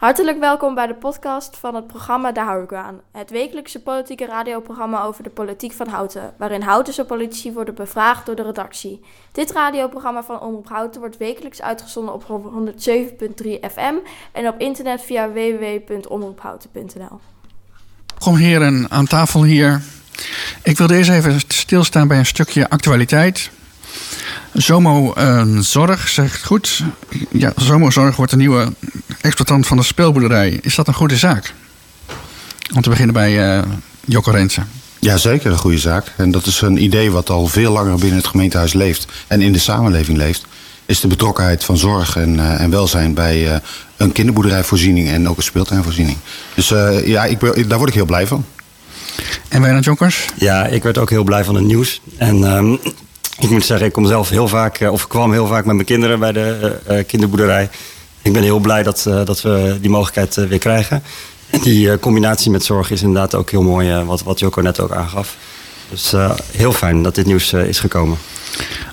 Hartelijk welkom bij de podcast van het programma Daar hou. Het wekelijkse politieke radioprogramma over de politiek van Houten, waarin Houtense politici worden bevraagd door de redactie. Dit radioprogramma van Omroep Houten wordt wekelijks uitgezonden op 107.3 FM en op internet via www.omroephouten.nl. Kom heren aan tafel hier. Ik wil deze even stilstaan bij een stukje actualiteit. Zomo uh, Zorg zegt goed. Ja, Zomo Zorg wordt de nieuwe exploitant van de speelboerderij. Is dat een goede zaak? Om te beginnen bij uh, Jocko Rensen. Ja, zeker een goede zaak. En dat is een idee wat al veel langer binnen het gemeentehuis leeft en in de samenleving leeft. Is de betrokkenheid van zorg en, uh, en welzijn bij uh, een kinderboerderijvoorziening en ook een speeltuinvoorziening. Dus ja, ik, daar word ik heel blij van. En Wijnand Jonkers? Ja, ik werd ook heel blij van het nieuws. En um, ik moet zeggen, ik kom zelf heel vaak, of kwam heel vaak met mijn kinderen bij de uh, kinderboerderij. Ik ben heel blij dat, uh, dat we die mogelijkheid uh, weer krijgen. En die combinatie met zorg is inderdaad ook heel mooi, wat, wat Joko net ook aangaf. Dus heel fijn dat dit nieuws is gekomen.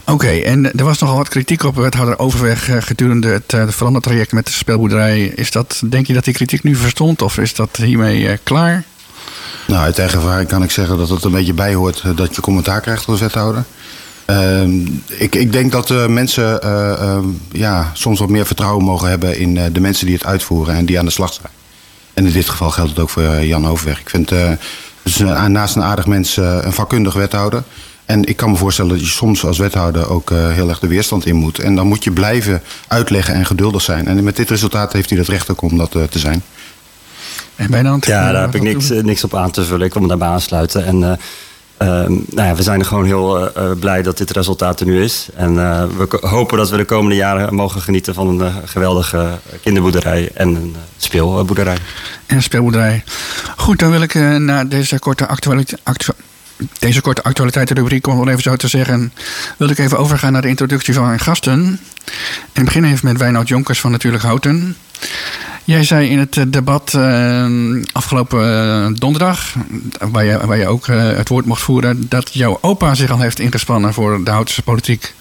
Oké, okay, en er was nogal wat kritiek op wethouder Overweg gedurende het verandertraject met de speelboerderij. Is dat, denk je dat die kritiek nu verstond of is dat hiermee klaar? Nou, uit eigen ervaring kan ik zeggen dat het een beetje bijhoort dat je commentaar krijgt als wethouder. Uh, ik, ik, denk dat uh, mensen uh, uh, ja, soms wat meer vertrouwen mogen hebben in de mensen die het uitvoeren en die aan de slag zijn. En in dit geval geldt het ook voor Jan Overweg. Ik vind dus, naast een aardig mens een vakkundig wethouder. En ik kan me voorstellen dat je soms als wethouder ook heel erg de weerstand in moet. En dan moet je blijven uitleggen en geduldig zijn. En met dit resultaat heeft hij dat recht ook om dat te zijn. En bijna ja, daar heb ik niks, niks op aan te vullen. Ik wil me daarbij aansluiten. En Uh, nou ja, we zijn er gewoon heel uh, blij dat dit resultaat er nu is. En uh, we hopen dat we de komende jaren mogen genieten van een geweldige kinderboerderij en een speelboerderij. En een speelboerderij. Goed, dan wil ik naar deze korte actualiteit. Actu deze korte actualiteitenrubriek, om het even zo te zeggen, wil ik even overgaan naar de introductie van mijn gasten. En beginnen even met Wijnoud Jonkers van Natuurlijk Houten. Jij zei in het eh, debat uh, afgelopen uh, donderdag, waar je, waar je ook het woord mocht voeren, dat jouw opa zich al heeft ingespannen voor de Houtense politiek.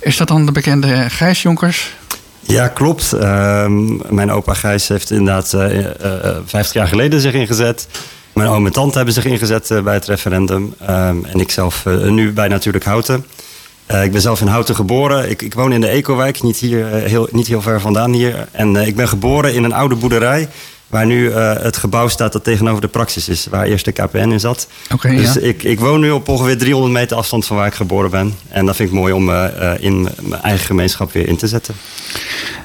Is dat dan de bekende Gijs Jonkers? Ja, klopt. Ehm, mijn opa Gijs heeft inderdaad 50 jaar geleden zich ingezet. Mijn oom en tante hebben zich ingezet bij het referendum. Um, en ik zelf nu bij Natuurlijk Houten. Uh, ik ben zelf in Houten geboren. Ik, ik woon in de Ecowijk, niet, hier, uh, heel, niet heel ver vandaan hier. En uh, ik ben geboren in een oude boerderij. Waar nu het gebouw staat dat tegenover de praxis is. Waar eerst de KPN in zat. Okay, dus ja. ik, ik woon nu op ongeveer 300 meter afstand van waar ik geboren ben. En dat vind ik mooi om in mijn eigen gemeenschap weer in te zetten.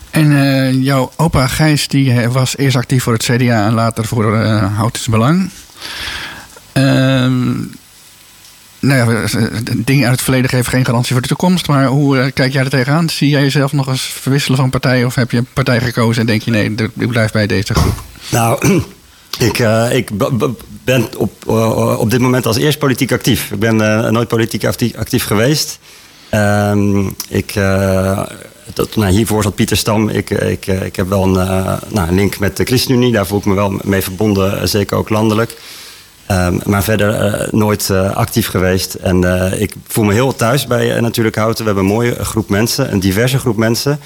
En jouw opa Gijs die was eerst actief voor het CDA en later voor Houtens Belang. Ehm nou ja, dingen uit het verleden geven geen garantie voor de toekomst. Maar hoe uh, kijk jij er tegenaan? Zie jij jezelf nog eens verwisselen van partij? Of heb je een partij gekozen en denk je nee, ik blijf bij deze groep? Nou, ik, uh, ik ben op, op dit moment als eerst politiek actief. Ik ben nooit politiek actief, geweest. ik, dat, nou, hiervoor zat Pieter Stam. Ik, ik, ik heb wel een, nou, link met de ChristenUnie. Daar voel ik me wel mee verbonden, zeker ook landelijk. Um, maar verder uh, nooit uh, actief geweest. En uh, ik voel me heel thuis bij Natuurlijk Houten. We hebben een mooie groep mensen, een diverse groep mensen.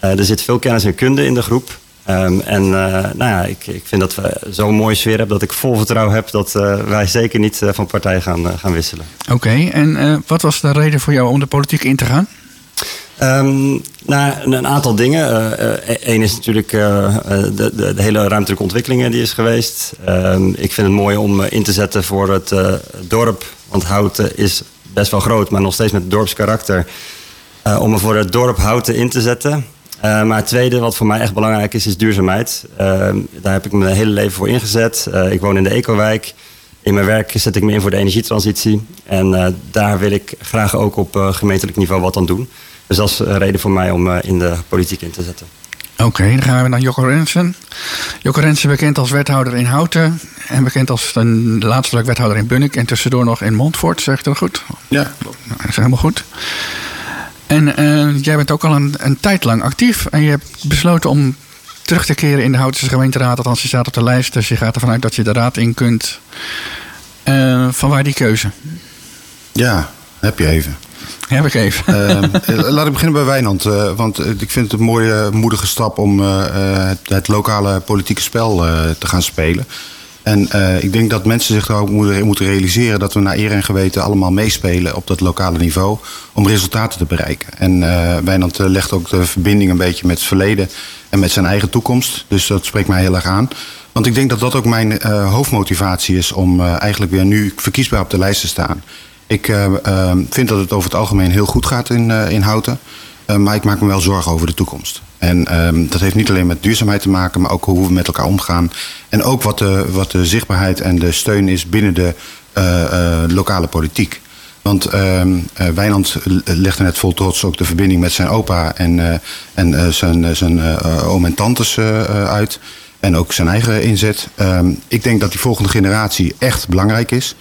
er zit veel kennis en kunde in de groep. Um, en nou ja, ik, ik vind dat we zo'n mooie sfeer hebben dat ik vol vertrouwen heb dat wij zeker niet van partij gaan, gaan wisselen. Oké, en wat was de reden voor jou om de politiek in te gaan? Um, een aantal dingen. Eén uh, uh, is natuurlijk uh, de, de, de, hele ruimtelijke ontwikkelingen die is geweest. ik vind het mooi om in te zetten voor het dorp. Want Houten is best wel groot, maar nog steeds met dorpskarakter. om er voor het dorp Houten in te zetten. maar het tweede, wat voor mij echt belangrijk is, is duurzaamheid. daar heb ik mijn hele leven voor ingezet. ik woon in de Ecowijk. In mijn werk zet ik me in voor de energietransitie. En daar wil ik graag ook op gemeentelijk niveau wat aan doen. Dus dat is een reden voor mij om uh, in de politiek in te zetten. Oké, okay, dan gaan we naar Jocko Rensen. Jocko Rensen bekend als wethouder in Houten. En bekend als de laatste wethouder in Bunnik. En tussendoor nog in Montfort, zeg ik dat goed? Ja. Nou, dat is helemaal goed. En uh, jij bent ook al een, een tijd lang actief. En je hebt besloten om terug te keren in de Houtense gemeenteraad. Althans, je staat op de lijst. Dus je gaat ervan uit dat je de raad in kunt. Uh, van waar die keuze? Ja, heb je even. Heb ik even. laat ik beginnen bij Wijnand. want ik vind het een mooie, moedige stap om het, het, lokale politieke spel te gaan spelen. En ik denk dat mensen zich er ook moeten, realiseren dat we naar eer en geweten allemaal meespelen op dat lokale niveau om resultaten te bereiken. En uh, Wijnand legt ook de verbinding een beetje met het verleden en met zijn eigen toekomst. Dus dat spreekt mij heel erg aan. Want ik denk dat dat ook mijn hoofdmotivatie is om eigenlijk weer nu verkiesbaar op de lijst te staan. Ik vind dat het over het algemeen heel goed gaat in, in Houten. maar ik maak me wel zorgen over de toekomst. En um, dat heeft niet alleen met duurzaamheid te maken, maar ook hoe we met elkaar omgaan. En ook wat de, wat de zichtbaarheid en de steun is binnen de lokale politiek. Want uh, Wijnand legde net vol trots ook de verbinding met zijn opa en, en zijn, zijn oom en tantes uit. En ook zijn eigen inzet. Ehm, ik denk dat die volgende generatie echt belangrijk is.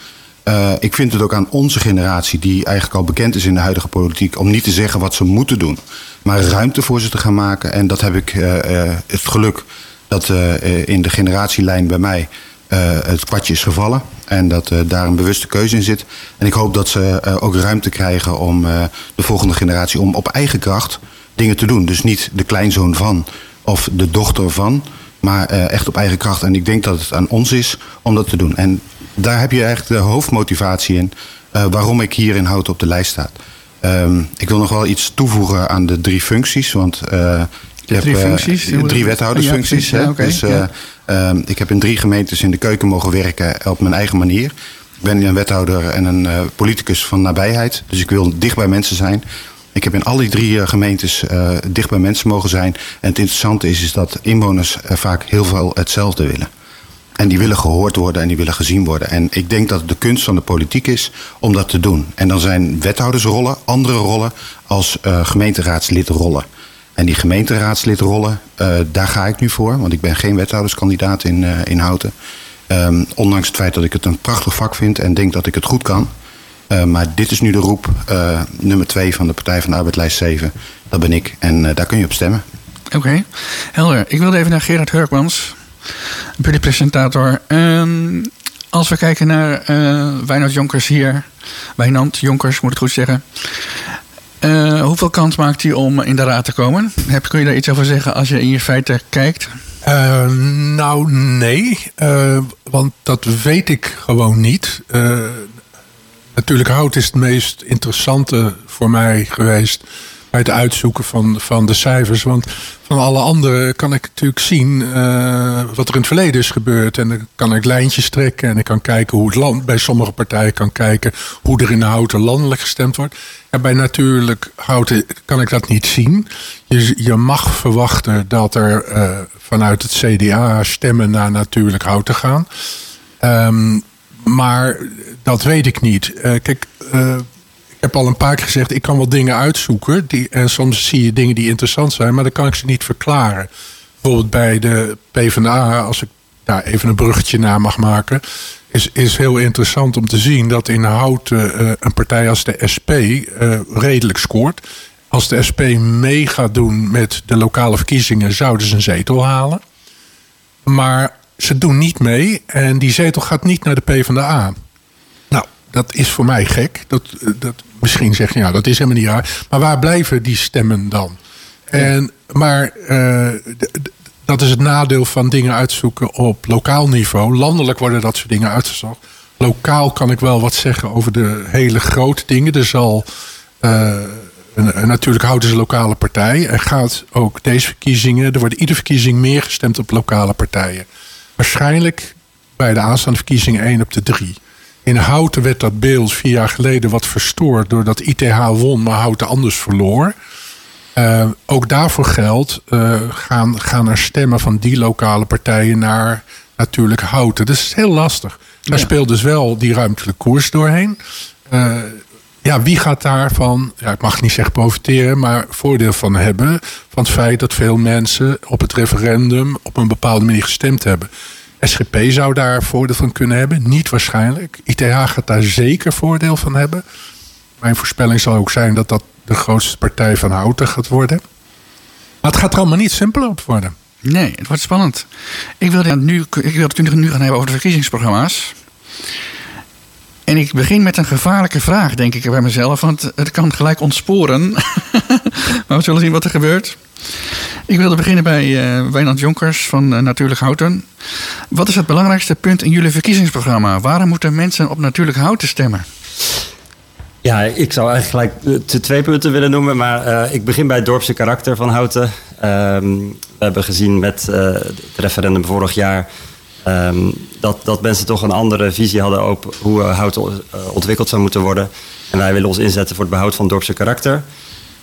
Uh, ik vind het ook aan onze generatie, die eigenlijk al bekend is in de huidige politiek, om niet te zeggen wat ze moeten doen, maar ruimte voor ze te gaan maken. En dat heb ik uh, uh, het geluk dat in de generatielijn bij mij het kwartje is gevallen. En dat daar een bewuste keuze in zit. En ik hoop dat ze ook ruimte krijgen om de volgende generatie om op eigen kracht dingen te doen. Dus niet de kleinzoon van of de dochter van, maar echt op eigen kracht. En ik denk dat het aan ons is om dat te doen. En daar heb je eigenlijk de hoofdmotivatie in uh, waarom ik hier in Hout op de lijst sta. Um, ik wil nog wel iets toevoegen aan de drie functies. Want uh, je drie hebt, functies? drie wethoudersfuncties. Ja, okay, dus ja. uh, ik heb in drie gemeentes in de keuken mogen werken op mijn eigen manier. Ik ben een wethouder en een politicus van nabijheid. Dus ik wil dicht bij mensen zijn. Ik heb in al die drie gemeentes dicht bij mensen mogen zijn. En het interessante is, is dat inwoners vaak heel veel hetzelfde willen. En die willen gehoord worden en die willen gezien worden. En ik denk dat het de kunst van de politiek is om dat te doen. En dan zijn wethoudersrollen andere rollen als uh, gemeenteraadslidrollen. En die gemeenteraadslidrollen, uh, daar ga ik nu voor. Want ik ben geen wethouderskandidaat in, uh, in Houten. Um, ondanks het feit dat ik het een prachtig vak vind en denk dat ik het goed kan. maar dit is nu de roep, nummer twee van de Partij van de Arbeid, lijst 7. Dat ben ik en daar kun je op stemmen. Oké, okay. helder. Ik wilde even naar Gerard Hurkmans presentator. Um, als we kijken naar uh, Wijnand Jonkers hier, Wijnand Jonkers moet ik goed zeggen. Uh, hoeveel kans maakt hij om in de raad te komen? Heb, kun je daar iets over zeggen als je in je feiten kijkt? Uh, nou, nee. want dat weet ik gewoon niet. natuurlijk, hout is het meest interessante voor mij geweest bij het uitzoeken van, van de cijfers. Want van alle anderen kan ik natuurlijk zien uh, wat er in het verleden is gebeurd. En dan kan ik lijntjes trekken en ik kan kijken hoe het land bij sommige partijen kan kijken hoe er in houten landelijk gestemd wordt. En bij natuurlijk houten kan ik dat niet zien. Je, je mag verwachten dat er uh, vanuit het CDA stemmen naar natuurlijk houten gaan. Um, maar dat weet ik niet. Uh, kijk, heb al een paar keer gezegd, ik kan wel dingen uitzoeken. Die, en soms zie je dingen die interessant zijn, maar dan kan ik ze niet verklaren. Bijvoorbeeld bij de PvdA, als ik daar even een bruggetje naar mag maken. Is, is heel interessant om te zien dat in Houten uh, een partij als de SP uh, redelijk scoort. Als de SP mee gaat doen met de lokale verkiezingen, zouden ze een zetel halen. Maar ze doen niet mee en die zetel gaat niet naar de PvdA. Nou, dat is voor mij gek. Dat, dat misschien zeg je, ja, dat is helemaal niet raar. Maar waar blijven die stemmen dan? En, maar uh, dat is het nadeel van dingen uitzoeken op lokaal niveau. Landelijk worden dat soort dingen uitgezocht. Lokaal kan ik wel wat zeggen over de hele grote dingen. Er zal. Uh, natuurlijk houden ze lokale partij. En gaat ook deze verkiezingen. Er wordt iedere verkiezing meer gestemd op lokale partijen. Waarschijnlijk bij de aanstaande verkiezingen 1 op de 3. In Houten werd dat beeld vier jaar geleden wat verstoord doordat ITH won, maar Houten anders verloor. Uh, ook daarvoor geldt, uh, gaan, gaan er stemmen van die lokale partijen naar natuurlijk Houten. Dus het is heel lastig. Daar speelt dus wel die ruimtelijke koers doorheen. Uh, ja, wie gaat daarvan, ja, ik mag niet zeggen profiteren, maar voordeel van hebben van het feit dat veel mensen op het referendum op een bepaalde manier gestemd hebben. SGP zou daar voordeel van kunnen hebben. Niet waarschijnlijk. ITH gaat daar zeker voordeel van hebben. Mijn voorspelling zal ook zijn dat dat de grootste partij van Houten gaat worden. Maar het gaat er allemaal niet simpeler op worden. Nee, het wordt spannend. Ik wilde, nu, ik wilde het nu gaan hebben over de verkiezingsprogramma's. En ik begin met een gevaarlijke vraag, denk ik bij mezelf, want het kan gelijk ontsporen. maar we zullen zien wat er gebeurt. Ik wilde beginnen bij uh, Wijnand Jonkers van uh, Natuurlijk Houten. Wat is het belangrijkste punt in jullie verkiezingsprogramma? Waarom moeten mensen op Natuurlijk Houten stemmen? Ja, ik zou eigenlijk gelijk de twee punten willen noemen. Maar ik begin bij het dorpse karakter van Houten. Ehm, we hebben gezien met het referendum vorig jaar... Um, dat, dat mensen toch een andere visie hadden op hoe Houten ontwikkeld zou moeten worden. En wij willen ons inzetten voor het behoud van het dorpse karakter.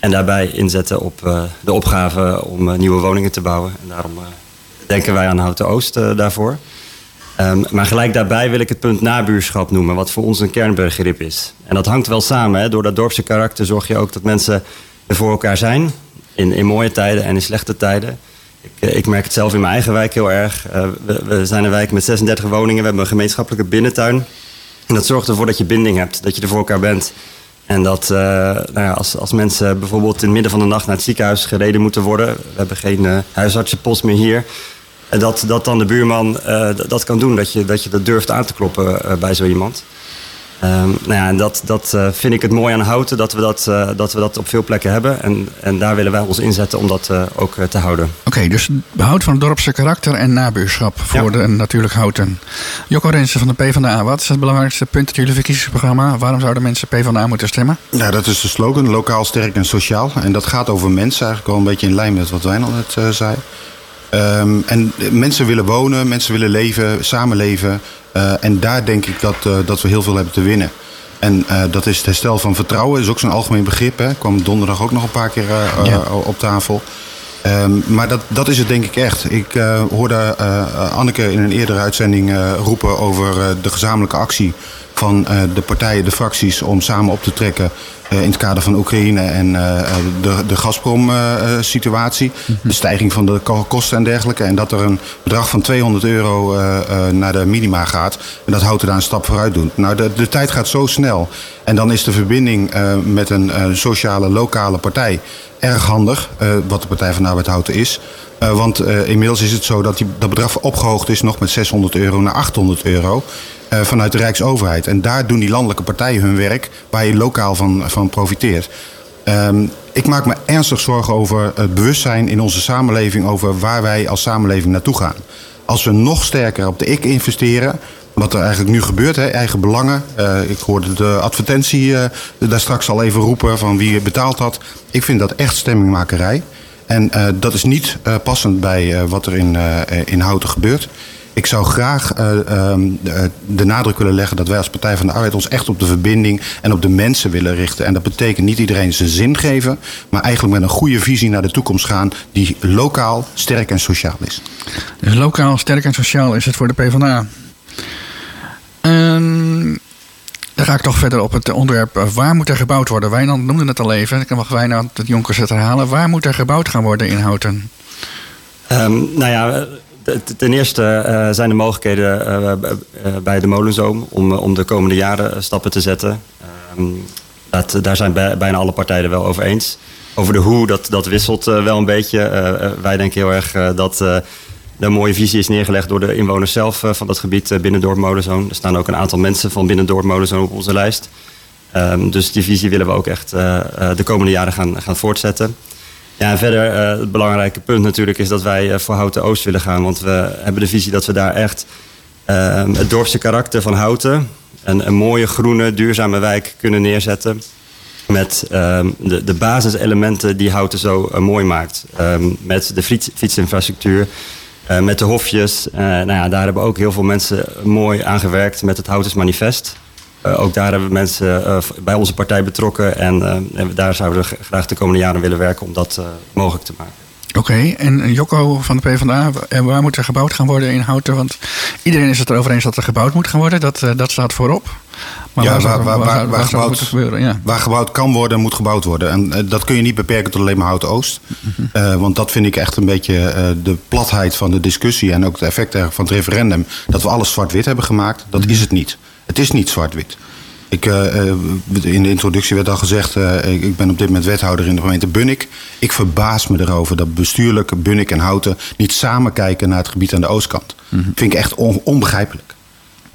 En daarbij inzetten op uh, de opgave om uh, nieuwe woningen te bouwen. En daarom uh, denken wij aan Houten Oost daarvoor. Um, maar gelijk daarbij wil ik het punt nabuurschap noemen, wat voor ons een kernbegrip is. En dat hangt wel samen. Hè? Door dat dorpse karakter zorg je ook dat mensen er voor elkaar zijn. In, in mooie tijden en in slechte tijden. Ik, ik merk het zelf in mijn eigen wijk heel erg. We, we, zijn een wijk met 36 woningen. We hebben een gemeenschappelijke binnentuin. En dat zorgt ervoor dat je binding hebt, dat je er voor elkaar bent. En dat uh, nou ja, als, als mensen bijvoorbeeld in het midden van de nacht naar het ziekenhuis gereden moeten worden. We hebben geen uh, huisartsenpost meer hier. En dat, dat dan de buurman dat kan doen. Dat je, dat je dat durft aan te kloppen bij zo iemand. Um, nou ja, en dat, dat uh, vind ik het mooi aan Houten, dat we dat, uh, dat we dat op veel plekken hebben. En, en daar willen wij ons inzetten om dat uh, ook te houden. Oké, okay, dus behoud van het dorpse karakter en nabuurschap voor ja. de natuurlijk Houten. Jocko Rensen van de PvdA, wat is het belangrijkste punt in jullie verkiezingsprogramma? Waarom zouden mensen PvdA moeten stemmen? Nou, dat is de slogan, lokaal, sterk en sociaal. En dat gaat over mensen, eigenlijk al een beetje in lijn met wat Wijnald net zei. Um, en mensen willen wonen, mensen willen leven, samenleven. Uh, en daar denk ik dat, uh, dat we heel veel hebben te winnen. En uh, dat is het herstel van vertrouwen. Is ook zo'n algemeen begrip. Hè. kwam donderdag ook nog een paar keer ja. op tafel. Um, maar dat, dat is het denk ik echt. Ik hoorde Anneke in een eerdere uitzending roepen over de gezamenlijke actie van de partijen, de fracties, om samen op te trekken uh, in het kader van Oekraïne en uh, de, de Gazprom-situatie. De stijging van de kosten en dergelijke. En dat er een bedrag van 200 euro naar de minima gaat. En dat houdt er daar een stap vooruit doen. Nou, de, de tijd gaat zo snel. En dan is de verbinding met een sociale, lokale partij erg handig. wat de Partij van de Arbeid Houten is. Uh, want uh, inmiddels is het zo dat die, dat bedrag opgehoogd is nog met 600 euro naar 800 euro. Vanuit de Rijksoverheid. En daar doen die landelijke partijen hun werk, waar je lokaal van, van profiteert. Um, ik maak me ernstig zorgen over het bewustzijn in onze samenleving over waar wij als samenleving naartoe gaan. Als we nog sterker op de ik investeren, wat er eigenlijk nu gebeurt, hè, eigen belangen. Uh, ik hoorde de advertentie uh, daar straks al even roepen van wie betaalt dat. Ik vind dat echt stemmingmakerij. En uh, dat is niet passend bij wat er in, in Houten gebeurt. Ik zou graag de, de, nadruk willen leggen dat wij als Partij van de Arbeid ons echt op de verbinding en op de mensen willen richten. En dat betekent niet iedereen zijn zin geven, maar eigenlijk met een goede visie naar de toekomst gaan die lokaal, sterk en sociaal is. Dus lokaal, sterk en sociaal is het voor de PvdA. Um, dan ga ik toch verder op het onderwerp. Waar moet er gebouwd worden? Wijnand noemde het al even. Ik mag Wijnand het Jonkers het herhalen. Waar moet er gebouwd gaan worden in Houten? Um, nou ja, Ten eerste uh, zijn er mogelijkheden uh, bij de molenzoom om, om de komende jaren stappen te zetten. Um, dat, daar zijn bij, bijna alle partijen wel over eens. Over de hoe, dat, dat wisselt wel een beetje. wij denken heel erg dat de mooie visie is neergelegd door de inwoners zelf van dat gebied binnen Dorp Molenzoom. Er staan ook een aantal mensen van binnen Dorp Molenzoom op onze lijst. Um, dus die visie willen we ook echt de komende jaren gaan, gaan voortzetten. Ja, en verder het belangrijke punt natuurlijk is dat wij voor Houten Oost willen gaan. Want we hebben de visie dat we daar echt uh, het dorpse karakter van Houten... Een, een, mooie, groene, duurzame wijk kunnen neerzetten... met ehm, de, de basiselementen die Houten zo eh, mooi maakt. Ehm, met de fiets, fietsinfrastructuur, met de hofjes. nou ja, daar hebben ook heel veel mensen mooi aan gewerkt met het Houtens Manifest... Uh, ook daar hebben we mensen uh, bij onze partij betrokken. En, uh, daar zouden we graag de komende jaren willen werken om dat mogelijk te maken. Oké, en Jocko van de PvdA, waar moet er gebouwd gaan worden in Houten? Want iedereen is het erover eens dat er gebouwd moet gaan worden. Dat, dat staat voorop. Maar ja, waar, waar, waar, waar, gebouwd, gebeuren? Ja. waar gebouwd kan worden, moet gebouwd worden. En dat kun je niet beperken tot alleen maar Houten Oost. Mm -hmm. want dat vind ik echt een beetje de platheid van de discussie... en ook het effect van het referendum... dat we alles zwart-wit hebben gemaakt. Dat mm -hmm. is het niet. Het is niet zwart-wit. Ik, uh, in de introductie werd al gezegd, uh, ik ben op dit moment wethouder in de gemeente Bunnik. Ik verbaas me erover dat bestuurlijk Bunnik en Houten niet samen kijken naar het gebied aan de oostkant. Mm -hmm. Vind ik echt on onbegrijpelijk.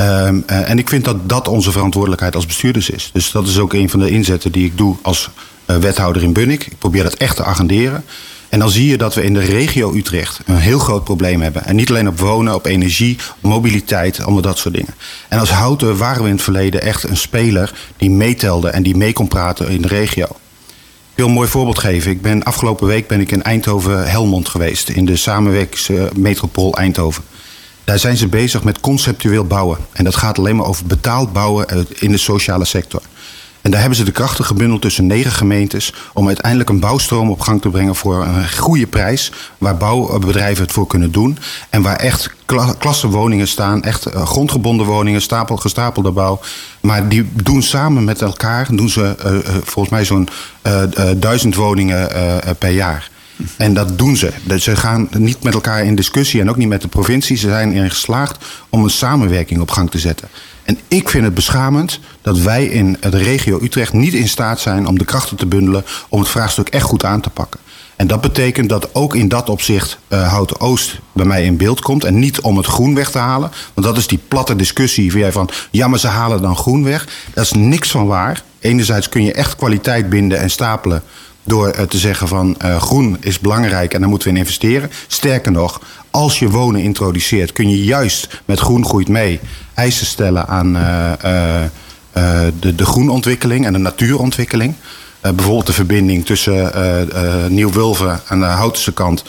Ehm, eh, en ik vind dat dat onze verantwoordelijkheid als bestuurders is. Dus dat is ook een van de inzetten die ik doe als eh, wethouder in Bunnik. Ik probeer dat echt te agenderen. En dan zie je dat we in de regio Utrecht een heel groot probleem hebben. En niet alleen op wonen, op energie, mobiliteit, allemaal dat soort dingen. En als Houten waren we in het verleden echt een speler die meetelde en die mee kon praten in de regio. Ik wil een mooi voorbeeld geven. Ik ben, afgelopen week ben ik in Eindhoven-Helmond geweest. In de samenwerkingsmetropool Eindhoven. Daar zijn ze bezig met conceptueel bouwen. En dat gaat alleen maar over betaald bouwen eh, in de sociale sector. En daar hebben ze de krachten gebundeld tussen negen gemeentes om uiteindelijk een bouwstroom op gang te brengen voor een goede prijs, waar bouwbedrijven het voor kunnen doen en waar echt kla klassenwoningen staan, echt eh, grondgebonden woningen, stapel, gestapelde bouw. Maar die doen samen met elkaar, doen ze uh, volgens mij zo'n uh, duizend woningen per jaar. En dat doen ze. Ze gaan niet met elkaar in discussie en ook niet met de provincie. Ze zijn erin geslaagd om een samenwerking op gang te zetten. En ik vind het beschamend dat wij in de regio Utrecht niet in staat zijn om de krachten te bundelen om het vraagstuk echt goed aan te pakken. En dat betekent dat ook in dat opzicht uh, Houten Oost bij mij in beeld komt. En niet om het groen weg te halen. Want dat is die platte discussie van ja, maar ze halen dan groen weg. Dat is niks van waar. Enerzijds kun je echt kwaliteit binden en stapelen door uh, te zeggen van uh, groen is belangrijk en daar moeten we in investeren. Sterker nog, als je wonen introduceert, kun je juist met groen groeit mee eisen stellen aan uh, de, de groenontwikkeling en de natuurontwikkeling. bijvoorbeeld de verbinding tussen Nieuw-Wulven aan de Houtense kant.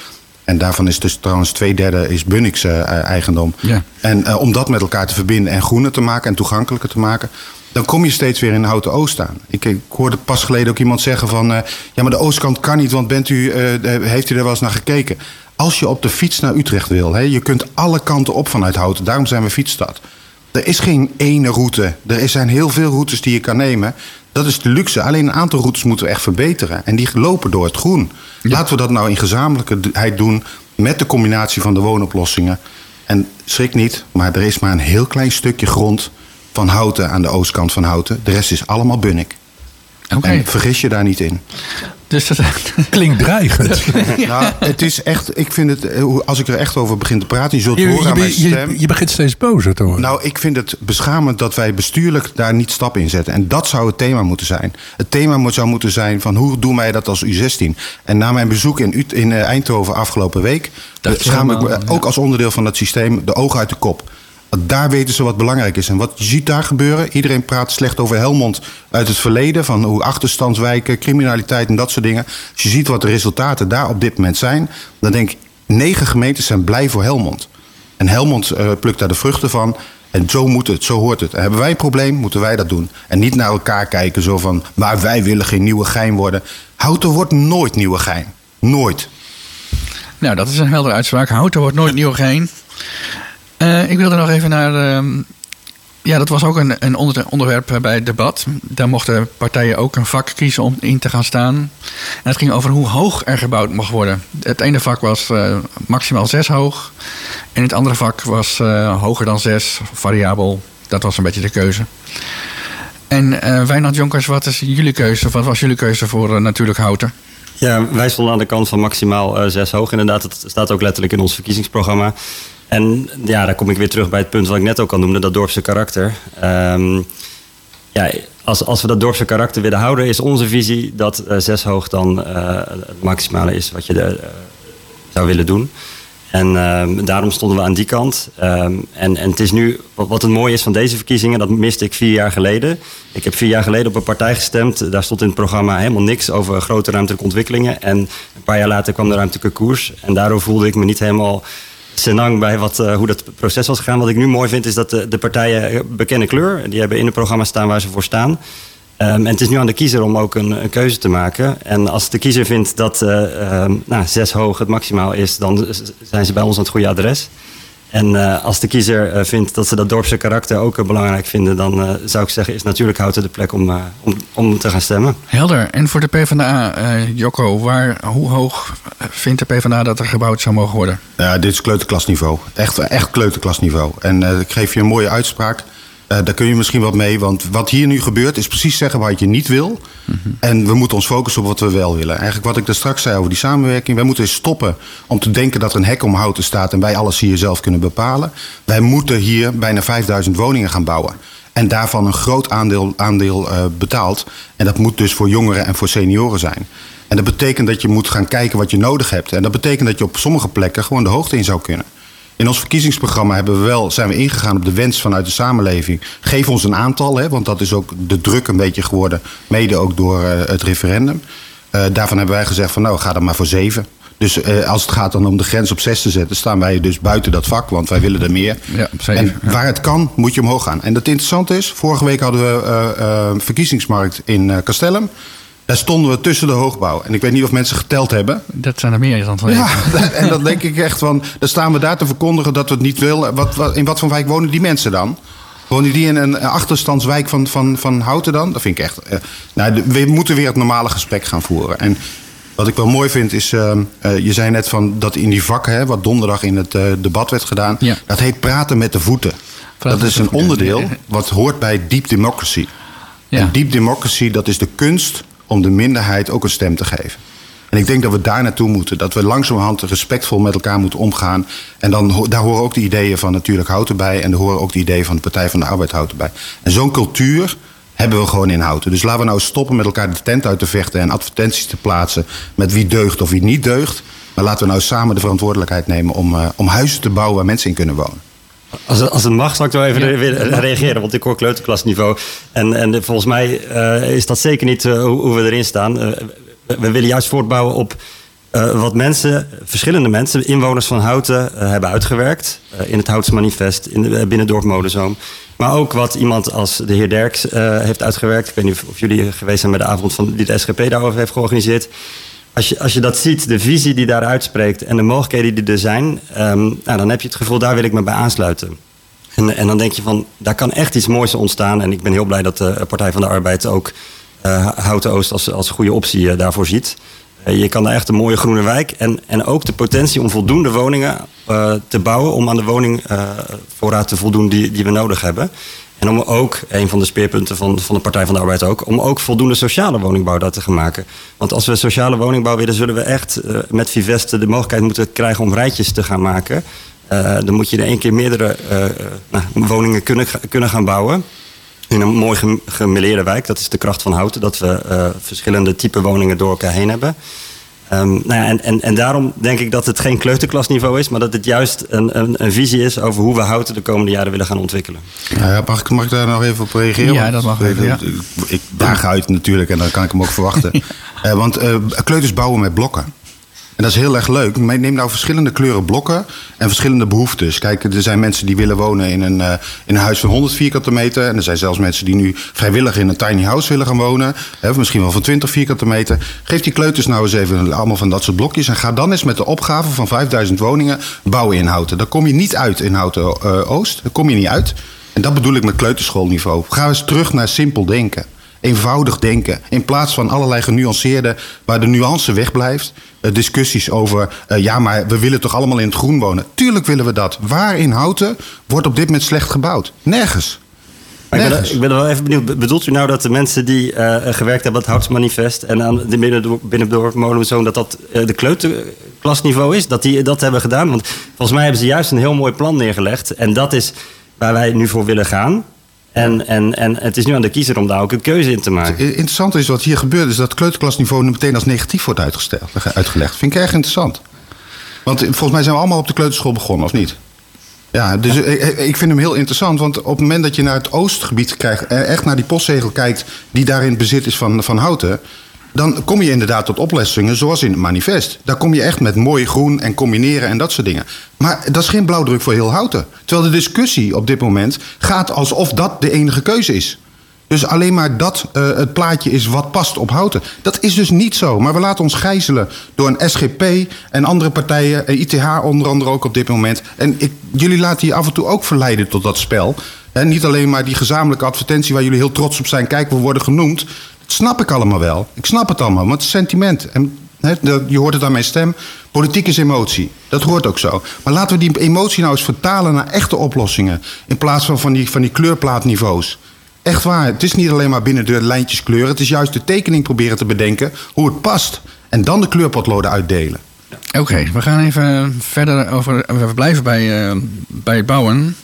En daarvan is dus trouwens twee derde is Bunnik's eigendom. Ja. En om dat met elkaar te verbinden en groener te maken en toegankelijker te maken dan kom je steeds weer in Houten Oost aan. Ik, ik hoorde pas geleden ook iemand zeggen van... Uh, ja, maar de oostkant kan niet, want bent u, uh, heeft u er wel eens naar gekeken? Als je op de fiets naar Utrecht wil, hè, je kunt alle kanten op vanuit Houten. Daarom zijn we fietsstad. Er is geen ene route. Er zijn heel veel routes die je kan nemen. Dat is de luxe. Alleen een aantal routes moeten we echt verbeteren. En die lopen door het groen. Laten we dat nou in gezamenlijkheid doen... met de combinatie van de woonoplossingen. En schrik niet, maar er is maar een heel klein stukje grond van Houten aan de oostkant van Houten. De rest is allemaal Bunnik. Okay. En vergis je daar niet in. Dus dat klinkt dreigend. nou, het is echt, ik vind het, eh, als ik er echt over begin te praten, je zult je, horen aan mijn stem. Je, je, begint steeds bozer te worden. Nou, ik vind het beschamend dat wij bestuurlijk daar niet stap in zetten. En dat zou het thema moeten zijn. Het thema moet, zou moeten zijn van hoe doen wij dat als U16? En na mijn bezoek in, in eh, Eindhoven afgelopen week, schaam ik me ook als onderdeel van dat systeem de ogen uit de kop. Daar weten ze wat belangrijk is. En wat je ziet daar gebeuren, iedereen praat slecht over Helmond uit het verleden. Van hoe achterstandswijken, criminaliteit en dat soort dingen. Als je ziet wat de resultaten daar op dit moment zijn, dan denk ik, negen gemeentes zijn blij voor Helmond. En Helmond uh, plukt daar de vruchten van. En zo moet het, zo hoort het. En hebben wij een probleem, moeten wij dat doen. En niet naar elkaar kijken zo van, maar wij willen geen nieuwe gein worden. Houten wordt nooit nieuwe gein. Nooit. Nou, dat is een heldere uitspraak. Houten wordt nooit nieuwe gein. Uh, ik wilde nog even naar. Uh, ja, dat was ook een, een onder, onderwerp bij het debat. Daar mochten partijen ook een vak kiezen om in te gaan staan. En het ging over hoe hoog er gebouwd mocht worden. Het ene vak was uh, maximaal zes hoog. En het andere vak was hoger dan zes, variabel. Dat was een beetje de keuze. En Wijnand Jonkers, wat is jullie keuze? Wat was jullie keuze voor natuurlijk houten? Ja, wij stonden aan de kant van maximaal zes hoog. Inderdaad, het staat ook letterlijk in ons verkiezingsprogramma. En ja, daar kom ik weer terug bij het punt wat ik net ook al noemde, dat dorpse karakter. Um, ja, als, als we dat dorpse karakter willen houden, is onze visie dat uh, zes hoog dan uh, het maximale is wat je uh, zou willen doen. En ehm, daarom stonden we aan die kant. Um, en, en het is nu, wat, wat het mooie is van deze verkiezingen, dat miste ik vier jaar geleden. Ik heb vier jaar geleden op een partij gestemd. Daar stond in het programma helemaal niks over grote ruimtelijke ontwikkelingen. En een paar jaar later kwam de ruimtelijke koers. En daardoor voelde ik me niet helemaal senang bij wat, uh, hoe dat proces was gegaan. Wat ik nu mooi vind is dat de, partijen bekennen kleur. Die hebben in het programma staan waar ze voor staan. Um, en het is nu aan de kiezer om ook een, keuze te maken. En als de kiezer vindt dat uh, nou, zes hoog het maximaal is, dan zijn ze bij ons aan het goede adres. En uh, als de kiezer uh, vindt dat ze dat dorpse karakter ook uh, belangrijk vinden, dan zou ik zeggen, is natuurlijk Houten de plek om, om, om te gaan stemmen. Helder. En voor de PvdA, Jocko, waar, hoe hoog vindt de PvdA dat er gebouwd zou mogen worden? Ja, dit is kleuterklasniveau. Echt, echt kleuterklasniveau. En ik geef je een mooie uitspraak. Uh, daar kun je misschien wat mee, want wat hier nu gebeurt is precies zeggen wat je niet wil. En we moeten ons focussen op wat we wel willen. Eigenlijk wat ik daar straks zei over die samenwerking. Wij moeten eens stoppen om te denken dat er een hek om houten staat en wij alles hier zelf kunnen bepalen. Wij moeten hier bijna 5000 woningen gaan bouwen. En daarvan een groot aandeel, aandeel uh, betaald. En dat moet dus voor jongeren en voor senioren zijn. En dat betekent dat je moet gaan kijken wat je nodig hebt. En dat betekent dat je op sommige plekken gewoon de hoogte in zou kunnen. In ons verkiezingsprogramma hebben we wel, zijn we ingegaan op de wens vanuit de samenleving. Geef ons een aantal, hè, want dat is ook de druk een beetje geworden. Mede ook door uh, het referendum. Uh, daarvan hebben wij gezegd van nou ga dan maar voor zeven. Dus uh, als het gaat dan om de grens op zes te zetten, staan wij dus buiten dat vak, want wij willen er meer. Ja, zeven, en waar het kan, moet je omhoog gaan. En dat interessante is, vorige week hadden we verkiezingsmarkt in Castellum. Daar stonden we tussen de hoogbouw. En ik weet niet of mensen geteld hebben. Dat zijn er meer dan twee. Ja, en dan denk ik echt van... dan staan we daar te verkondigen dat we het niet willen. Wat, wat, in wat voor wijk wonen die mensen dan? Wonen die in een achterstandswijk van, van, van Houten dan? Dat vind ik echt... Uh, nou, we moeten weer het normale gesprek gaan voeren. En wat ik wel mooi vind is... Uh, uh, je zei net van dat in die vakken... Hè, wat donderdag in het debat werd gedaan... Ja. dat heet praten met de voeten. Praten dat is een onderdeel wat hoort bij deep democracy. Ja. En deep democracy, dat is de kunst om de minderheid ook een stem te geven. En ik denk dat we daar naartoe moeten. Dat we langzamerhand respectvol met elkaar moeten omgaan. En dan, daar horen ook de ideeën van Natuurlijk Houten bij. En daar horen ook de ideeën van de Partij van de Arbeid Houten bij. En zo'n cultuur hebben we gewoon in Houten. Dus laten we nou stoppen met elkaar de tent uit te vechten... en advertenties te plaatsen met wie deugt of wie niet deugt. Maar laten we nou samen de verantwoordelijkheid nemen... om, uh, om huizen te bouwen waar mensen in kunnen wonen. Als, het- als het mag, zal ik wel even Ja, reageren. Want ik hoor kleuterklasniveau. En, en volgens mij eh, is dat zeker niet eh, hoe, hoe we erin staan. Eh, we, we willen juist voortbouwen op wat mensen, verschillende mensen, inwoners van Houten, hebben uitgewerkt. In het Houtse Manifest, in de, binnen Dorp Molenzoom. Maar ook wat iemand als de heer Derks heeft uitgewerkt. Ik weet niet of, of jullie geweest zijn bij de avond van, die de SGP daarover heeft georganiseerd. Als je, als je dat ziet, de visie die daar uitspreekt en de mogelijkheden die er zijn, ehm, nou, dan heb je het gevoel, daar wil ik me bij aansluiten. En, en dan denk je van, daar kan echt iets moois ontstaan. En ik ben heel blij dat de Partij van de Arbeid ook eh, Houten Oost als, als goede optie eh, daarvoor ziet. Eh, je kan daar echt een mooie groene wijk en, en ook de potentie om voldoende woningen eh, te bouwen om aan de woningvoorraad te voldoen die, die we nodig hebben. En om ook, een van de speerpunten van, van de Partij van de Arbeid ook, om ook voldoende sociale woningbouw daar te gaan maken. Want als we sociale woningbouw willen, zullen we echt eh, met Viveste de mogelijkheid moeten krijgen om rijtjes te gaan maken. Eh, dan moet je in één keer meerdere eh, nou, woningen kunnen, kunnen gaan bouwen. In een mooi gem- gemêleerde wijk. Dat is de kracht van Houten. Dat we verschillende type woningen door elkaar heen hebben. Ehm, nou ja, en, en, en daarom denk ik dat het geen kleuterklasniveau is. Maar dat het juist een, een, een visie is over hoe we Houten de komende jaren willen gaan ontwikkelen. Nou ja, mag, ik, mag ik daar nog even op reageren? Ja, dat mag ik- even, ja. Ik, ik daag uit natuurlijk en dan kan ik hem ook verwachten. Eh, want eh, kleuters bouwen met blokken. En dat is heel erg leuk. Neem nou verschillende kleuren blokken en verschillende behoeftes. Kijk, er zijn mensen die willen wonen in een, eh, in een huis van 100 vierkante meter. En er zijn zelfs mensen die nu vrijwillig in een tiny house willen gaan wonen. Hè, of misschien wel van 20 vierkante meter. Geef die kleuters nou eens even allemaal van dat soort blokjes. En ga dan eens met de opgave van 5000 woningen bouwen in Houten. Dan kom je niet uit in Houten eh, Oost. Daar kom je niet uit. En dat bedoel ik met kleuterschoolniveau. Ga eens terug naar simpel denken. Eenvoudig denken. In plaats van allerlei genuanceerde, waar de nuance wegblijft. eh, discussies over, eh, ja, maar we willen toch allemaal in het groen wonen. Tuurlijk willen we dat. Waar in Houten wordt op dit moment slecht gebouwd? Nergens. Ik, ben, ik ben wel even benieuwd. Bedoelt u nou dat de mensen die eh, gewerkt hebben aan het Houtse Manifest... en aan de binnen, binnendorp Molenzoon... dat dat eh, de kleuterklasniveau is? Dat die dat hebben gedaan? Want volgens mij hebben ze juist een heel mooi plan neergelegd. En dat is waar wij nu voor willen gaan. En, en, en het is nu aan de kiezer om daar ook een keuze in te maken. Interessant is wat hier gebeurt, is dat kleuterklasniveau meteen als negatief wordt uitgesteld, uitgelegd. Vind ik erg interessant. Want volgens mij zijn we allemaal op de kleuterschool begonnen, of niet? Ja, dus ik vind hem heel interessant. Want op het moment dat je naar het oostgebied krijgt, eh, echt naar die postzegel kijkt die daar in het bezit is van, van Houten. Dan kom je inderdaad tot oplossingen zoals in het manifest. Daar kom je echt met mooi groen en combineren en dat soort dingen. Maar dat is geen blauwdruk voor heel Houten. Terwijl de discussie op dit moment gaat alsof dat de enige keuze is. Dus alleen maar dat eh, het plaatje is wat past op Houten. Dat is dus niet zo. Maar we laten ons gijzelen door een SGP en andere partijen. eh, ITH onder andere ook op dit moment. En ik, jullie laten je af en toe ook verleiden tot dat spel. En niet alleen maar die gezamenlijke advertentie waar jullie heel trots op zijn. Kijk, we worden genoemd. Snap ik allemaal wel. Ik snap het allemaal, maar het sentiment. En je hoort het aan mijn stem. Politiek is emotie. Dat hoort ook zo. Maar laten we die emotie nou eens vertalen naar echte oplossingen. In plaats van van die, van die kleurplaatniveaus. Echt waar. Het is niet alleen maar binnen de lijntjes kleuren. Het is juist de tekening proberen te bedenken hoe het past. En dan de kleurpotloden uitdelen. Oké, we gaan even verder over. We blijven bij, eh, bij bouwen.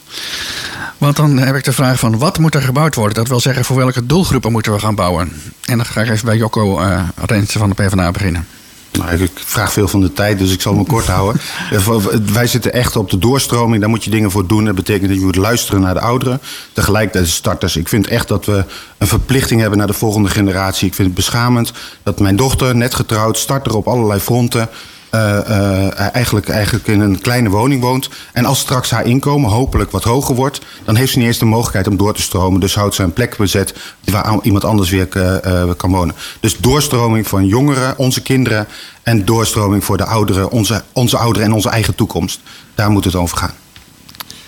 Want dan heb ik de vraag van wat moet er gebouwd worden? Dat wil zeggen, voor welke doelgroepen moeten we gaan bouwen? En dan ga ik even bij Jocko uh, Rensen van de PvdA beginnen. Nou, ik vraag veel van de tijd, dus ik zal me kort houden. Wij zitten echt op de doorstroming. Daar moet je dingen voor doen. Dat betekent dat je moet luisteren naar de ouderen. Tegelijkertijd de starters. Ik vind echt dat we een verplichting hebben naar de volgende generatie. Ik vind het beschamend dat mijn dochter, net getrouwd, starter op allerlei fronten. Uh, uh, eigenlijk, eigenlijk in een kleine woning woont. En als straks haar inkomen hopelijk wat hoger wordt, dan heeft ze niet eens de mogelijkheid om door te stromen. Dus houdt ze een plek bezet waar iemand anders weer uh, kan wonen. Dus doorstroming van jongeren, onze kinderen. En doorstroming voor de ouderen, onze, onze ouderen en onze eigen toekomst. Daar moet het over gaan.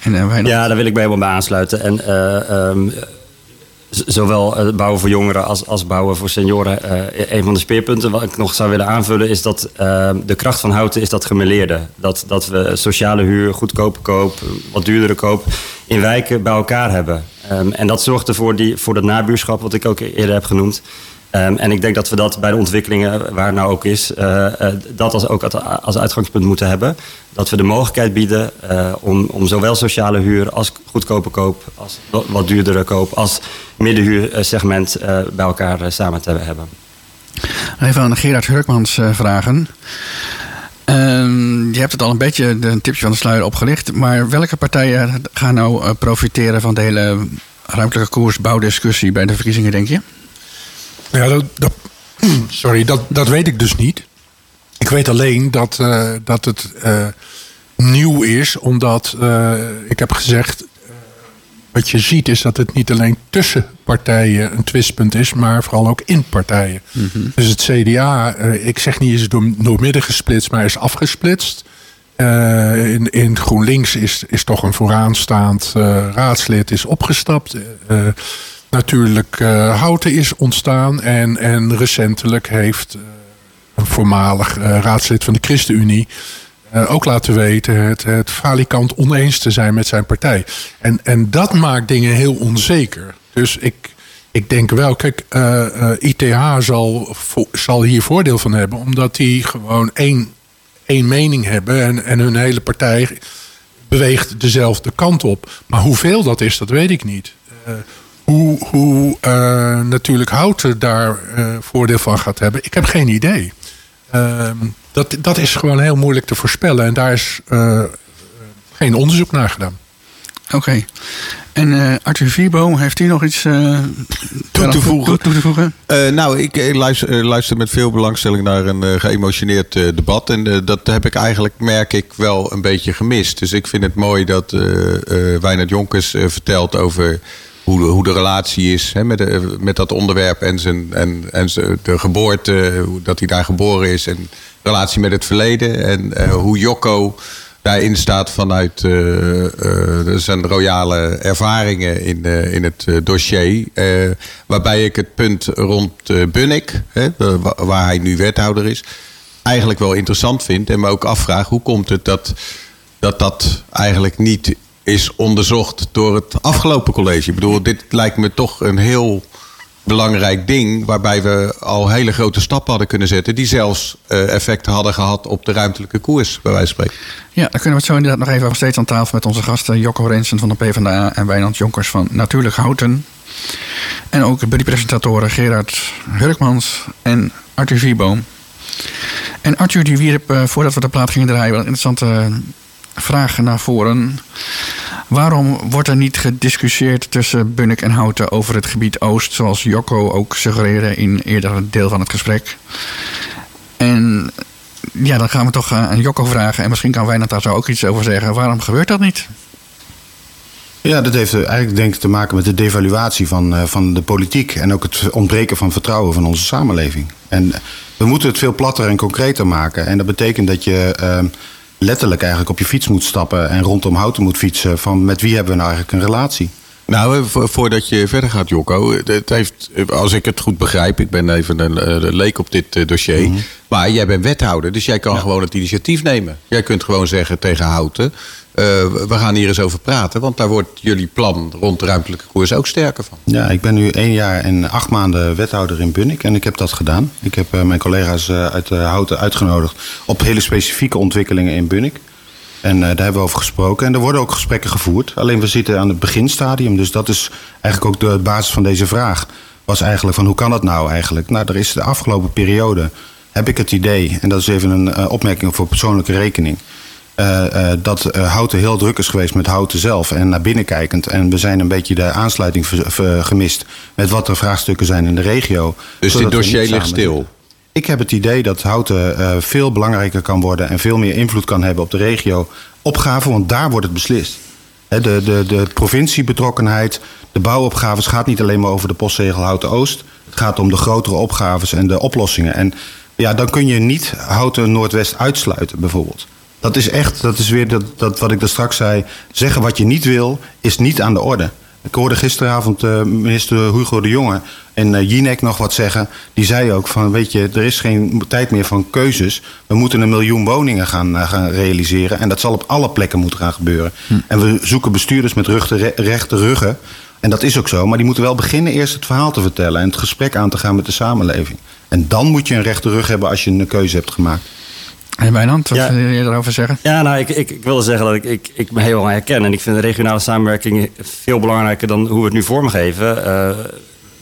En, ja, daar wil ik bij helemaal bij aansluiten. En um, zowel bouwen voor jongeren als, als bouwen voor senioren. Uh, een van de speerpunten wat ik nog zou willen aanvullen is dat uh, de kracht van houten is dat gemeleerde. Dat, dat we sociale huur, goedkope koop, wat duurdere koop in wijken bij elkaar hebben. Um, en dat zorgt ervoor die, voor dat nabuurschap wat ik ook eerder heb genoemd. Um, en ik denk dat we dat bij de ontwikkelingen, waar het nou ook is, uh, uh, dat als, ook als uitgangspunt moeten hebben. Dat we de mogelijkheid bieden uh, om, om zowel sociale huur als goedkope koop, als wat duurdere koop, als middenhuursegment bij elkaar samen te hebben. Even aan Gerard Hurkmans vragen. je hebt het al een beetje een tipje van de sluier opgelicht. Maar welke partijen gaan nou profiteren van de hele ruimtelijke koersbouwdiscussie bij de verkiezingen, denk je? Ja, dat, dat, sorry, dat, dat weet ik dus niet. Ik weet alleen dat, uh, dat het uh, nieuw is, omdat uh, ik heb gezegd. Wat je ziet is dat het niet alleen tussen partijen een twistpunt is, maar vooral ook in partijen. Mm -hmm. Dus het CDA, ik zeg niet is door, door midden gesplitst, maar is afgesplitst. in, in GroenLinks is, is toch een vooraanstaand raadslid is opgestapt natuurlijk uh, Houten is ontstaan. En, en recentelijk heeft uh, een voormalig uh, raadslid van de ChristenUnie ook laten weten het, het falikant oneens te zijn met zijn partij. En, en dat maakt dingen heel onzeker. Dus ik, ik denk wel, kijk, ITH zal, zal hier voordeel van hebben, omdat die gewoon één, één mening hebben en, en hun hele partij beweegt dezelfde kant op. Maar hoeveel dat is, dat weet ik niet hoe, hoe uh, natuurlijk Houten daar uh, voordeel van gaat hebben, ik heb geen idee. Uh, dat, dat is gewoon heel moeilijk te voorspellen en daar is uh, geen onderzoek naar gedaan. Oké. Okay. En Arthur Vierboom, heeft hij nog iets toe te voegen? Toe te voegen? nou, ik luister, luister, met veel belangstelling naar een geëmotioneerd debat. En dat heb ik eigenlijk, merk ik, wel een beetje gemist. Dus ik vind het mooi dat Wijnand Jonkers vertelt over hoe, hoe de relatie is hè, met, de, met dat onderwerp en, zijn, en, en de geboorte, dat hij daar geboren is en relatie met het verleden. En uh, hoe Jocko daarin staat vanuit uh, uh, zijn royale ervaringen in, in het dossier. waarbij ik het punt rond Bunnik, hè, waar hij nu wethouder is, eigenlijk wel interessant vind. En me ook afvraag hoe komt het dat dat, dat eigenlijk niet is onderzocht door het afgelopen college. Ik bedoel, dit lijkt me toch een heel belangrijk ding. waarbij we al hele grote stappen hadden kunnen zetten. die zelfs uh, effecten hadden gehad op de ruimtelijke koers, bij wijze van spreken. Ja, dan kunnen we het zo inderdaad nog even over steeds aan tafel met onze gasten Jocko Rensen van de PvdA en Wijnand Jonkers van Natuurlijk Houten. En ook die presentatoren Gerard Hurkmans en Arthur Vierboom. En Arthur die wierp, uh, voordat we de plaat gingen draaien, wel een interessante vragen naar voren. Waarom wordt er niet gediscussieerd tussen Bunnik en Houten over het gebied Oost, zoals Jocko ook suggereerde in eerder deel van het gesprek? En ja, dan gaan we toch aan Jocko vragen, en misschien kan Wijnand daar zo ook iets over zeggen. Waarom gebeurt dat niet? Ja, dat heeft eigenlijk denk ik te maken met de devaluatie van, van de politiek en ook het ontbreken van vertrouwen van onze samenleving. En we moeten het veel platter en concreter maken. En dat betekent dat je. Uh, letterlijk eigenlijk op je fiets moet stappen en rondom houten moet fietsen van met wie hebben we nou eigenlijk een relatie? Nou, eh, vo- voordat je verder gaat, Jocko. eh, Het heeft, eh, als ik het goed begrijp, ik ben even een leek op dit dossier. Mhm. Maar jij bent wethouder, dus jij kan gewoon het initiatief nemen. Jij kunt gewoon zeggen tegen Houten. Eh, we gaan hier eens over praten, want daar wordt jullie plan rond de ruimtelijke koers ook sterker van. Ja, ik ben nu één jaar en acht maanden wethouder in Bunnik en ik heb dat gedaan. Ik heb eh, mijn collega's eh, uit Houten uitgenodigd op hele specifieke ontwikkelingen in Bunnik. En daar hebben we over gesproken. En er worden ook gesprekken gevoerd. Alleen we zitten aan het beginstadium. Dus dat is eigenlijk ook de basis van deze vraag. Was eigenlijk van hoe kan dat nou eigenlijk? Nou, er is de afgelopen periode, heb ik het idee... en dat is even een opmerking voor persoonlijke rekening... Uh, uh, dat uh, Houten heel druk is geweest met Houten zelf en naar binnen kijkend. En we zijn een beetje de aansluiting gemist met wat er vraagstukken zijn in de regio. Dus dit dossier ligt stil? Ik heb het idee dat Houten veel belangrijker kan worden en veel meer invloed kan hebben op de regio. Opgaven, want daar wordt het beslist. De, de, de provinciebetrokkenheid, de bouwopgaves gaat niet alleen maar over de postzegel Houten Oost. Het gaat om de grotere opgaves en de oplossingen. En ja, dan kun je niet Houten Noordwest uitsluiten, bijvoorbeeld. Dat is echt, dat is weer dat, dat wat ik daar straks zei. Zeggen wat je niet wil, is niet aan de orde. Ik hoorde gisteravond uh, minister Hugo de Jonge en uh, Jinek nog wat zeggen. Die zei ook van, weet je, er is geen tijd meer van keuzes. We moeten een miljoen woningen gaan, uh, gaan realiseren. En dat zal op alle plekken moeten gaan gebeuren. Hm. En we zoeken bestuurders met rechte, rechte ruggen. En dat is ook zo. Maar die moeten wel beginnen eerst het verhaal te vertellen. En het gesprek aan te gaan met de samenleving. En dan moet je een rechte rug hebben als je een keuze hebt gemaakt. En Wijnand, wat ja. wil je erover zeggen? Ja, nou, ik, ik, ik wilde zeggen dat ik, ik, ik me helemaal herken. En ik vind de regionale samenwerking veel belangrijker dan hoe we het nu vormgeven. Uh,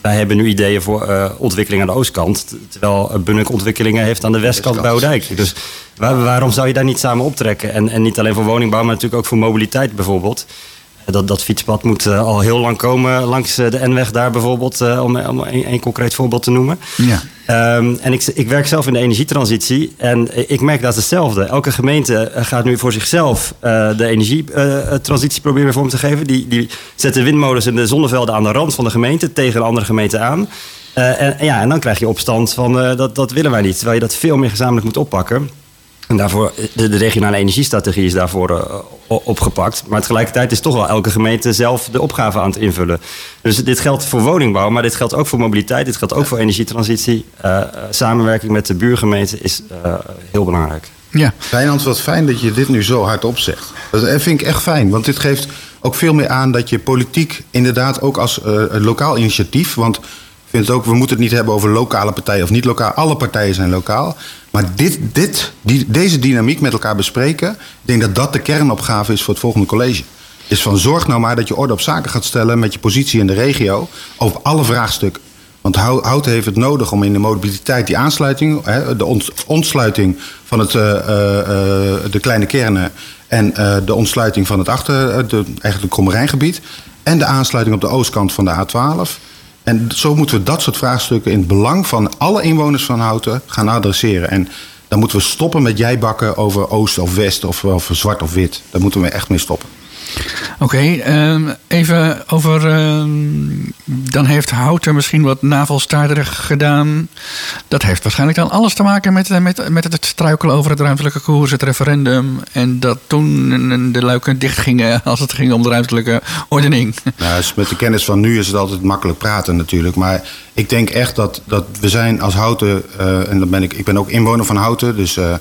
wij hebben nu ideeën voor uh, ontwikkeling aan de oostkant. Terwijl Bunnik ontwikkelingen heeft aan de westkant bij Oudijk. Dus waar, waarom zou je daar niet samen optrekken? En, en niet alleen voor woningbouw, maar natuurlijk ook voor mobiliteit bijvoorbeeld. Dat, dat fietspad moet uh, al heel lang komen langs de N-weg daar bijvoorbeeld, uh, om, om een, een, concreet voorbeeld te noemen. Ja. Um, en ik, ik, werk zelf in de energietransitie en ik merk dat hetzelfde. Elke gemeente gaat nu voor zichzelf uh, de energietransitie proberen vorm te geven. Die, die zetten windmolens en de zonnevelden aan de rand van de gemeente tegen een andere gemeente aan. en, ja, en dan krijg je opstand van dat, dat willen wij niet. Terwijl je dat veel meer gezamenlijk moet oppakken. En daarvoor, de, de regionale energiestrategie is daarvoor uh, opgepakt. Maar tegelijkertijd is toch wel elke gemeente zelf de opgave aan het invullen. Dus dit geldt voor woningbouw, maar dit geldt ook voor mobiliteit. Dit geldt ook voor energietransitie. Uh, samenwerking met de buurgemeenten is uh, heel belangrijk. Ja. Wijnand, wat fijn dat je dit nu zo hard opzegt. Dat vind ik echt fijn, want dit geeft ook veel meer aan dat je politiek inderdaad ook als lokaal initiatief... want vind het ook, we moeten het niet hebben over lokale partijen of niet lokaal. Alle partijen zijn lokaal. Maar dit, dit, die, deze dynamiek met elkaar bespreken, ik denk dat dat de kernopgave is voor het volgende college. Is van zorg nou maar dat je orde op zaken gaat stellen met je positie in de regio over alle vraagstukken. Want Houten heeft het nodig om in de mobiliteit die aansluiting, de ontsluiting van het, uh, uh, de kleine kernen en de ontsluiting van het achter, eigenlijk het en de aansluiting op de oostkant van de A12. En zo moeten we dat soort vraagstukken in het belang van alle inwoners van Houten gaan adresseren. En dan moeten we stoppen met jijbakken over oost of west of, of zwart of wit. Daar moeten we echt mee stoppen. Oké, um, even over. Um, dan heeft Houten misschien wat navelstaarderig gedaan. Dat heeft waarschijnlijk dan alles te maken met, met, met het struikelen over het ruimtelijke koers, het referendum. En dat toen de luiken dicht gingen als het ging om de ruimtelijke ordening. Nou, met de kennis van nu is het altijd makkelijk praten natuurlijk. Maar ik denk echt dat, dat we zijn als Houten. Uh, en dan ben ik, ik ben ook inwoner van Houten. Dus. Uh,